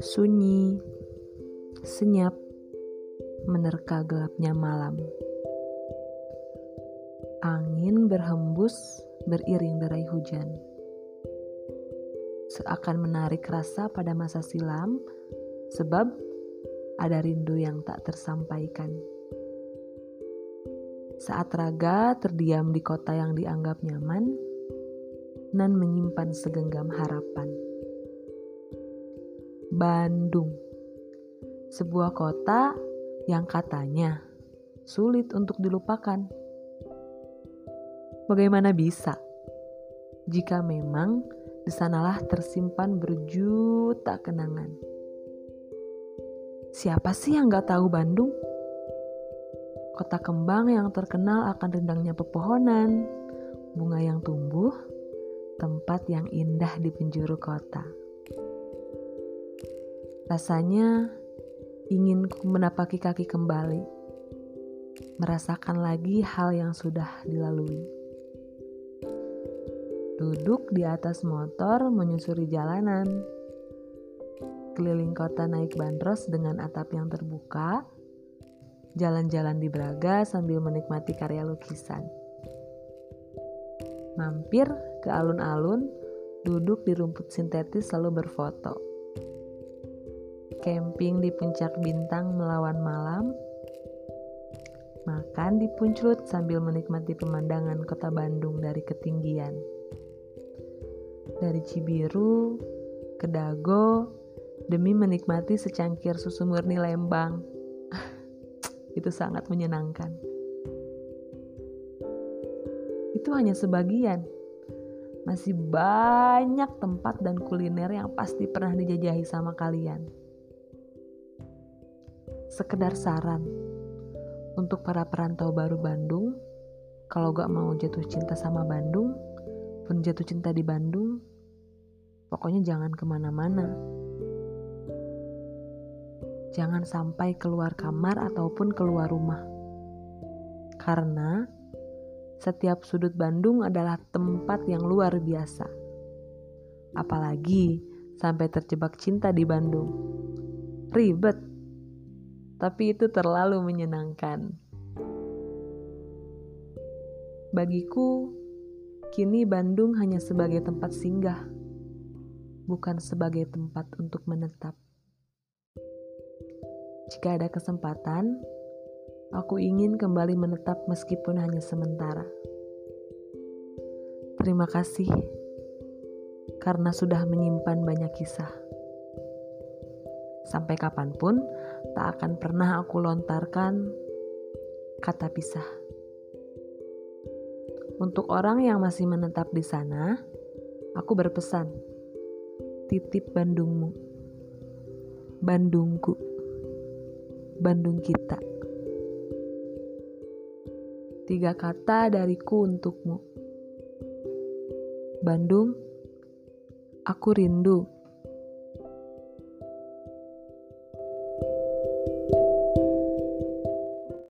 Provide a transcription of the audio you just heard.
Sunyi, senyap, menerka gelapnya malam. Angin berhembus beriring derai hujan. Seakan menarik rasa pada masa silam, sebab ada rindu yang tak tersampaikan. Saat raga terdiam di kota yang dianggap nyaman, Nan menyimpan segenggam harapan. Bandung, sebuah kota yang katanya sulit untuk dilupakan. Bagaimana bisa jika memang di sanalah tersimpan berjuta kenangan? Siapa sih yang gak tahu Bandung? Kota kembang yang terkenal akan rendangnya pepohonan, bunga yang tumbuh, tempat yang indah di penjuru kota. Rasanya ingin menapaki kaki kembali, merasakan lagi hal yang sudah dilalui. Duduk di atas motor menyusuri jalanan, keliling kota naik bandros dengan atap yang terbuka, jalan-jalan di Braga sambil menikmati karya lukisan. Mampir ke alun-alun, duduk di rumput sintetis lalu berfoto camping di puncak bintang melawan malam, makan di Punclut sambil menikmati pemandangan kota Bandung dari ketinggian. Dari Cibiru ke Dago demi menikmati secangkir susu murni Lembang. Itu sangat menyenangkan. Itu hanya sebagian. Masih banyak tempat dan kuliner yang pasti pernah dijajahi sama kalian sekedar saran untuk para perantau baru Bandung, kalau gak mau jatuh cinta sama Bandung, pun jatuh cinta di Bandung, pokoknya jangan ke mana-mana. Jangan sampai keluar kamar ataupun keluar rumah. Karena setiap sudut Bandung adalah tempat yang luar biasa. Apalagi sampai terjebak cinta di Bandung. Ribet tapi itu terlalu menyenangkan. Bagiku, kini Bandung hanya sebagai tempat singgah, bukan sebagai tempat untuk menetap. Jika ada kesempatan, aku ingin kembali menetap meskipun hanya sementara. Terima kasih karena sudah menyimpan banyak kisah. Sampai kapan pun, tak akan pernah aku lontarkan kata pisah. Untuk orang yang masih menetap di sana, aku berpesan, titip Bandungmu, Bandungku, Bandung kita. Tiga kata dariku untukmu. Bandung, aku rindu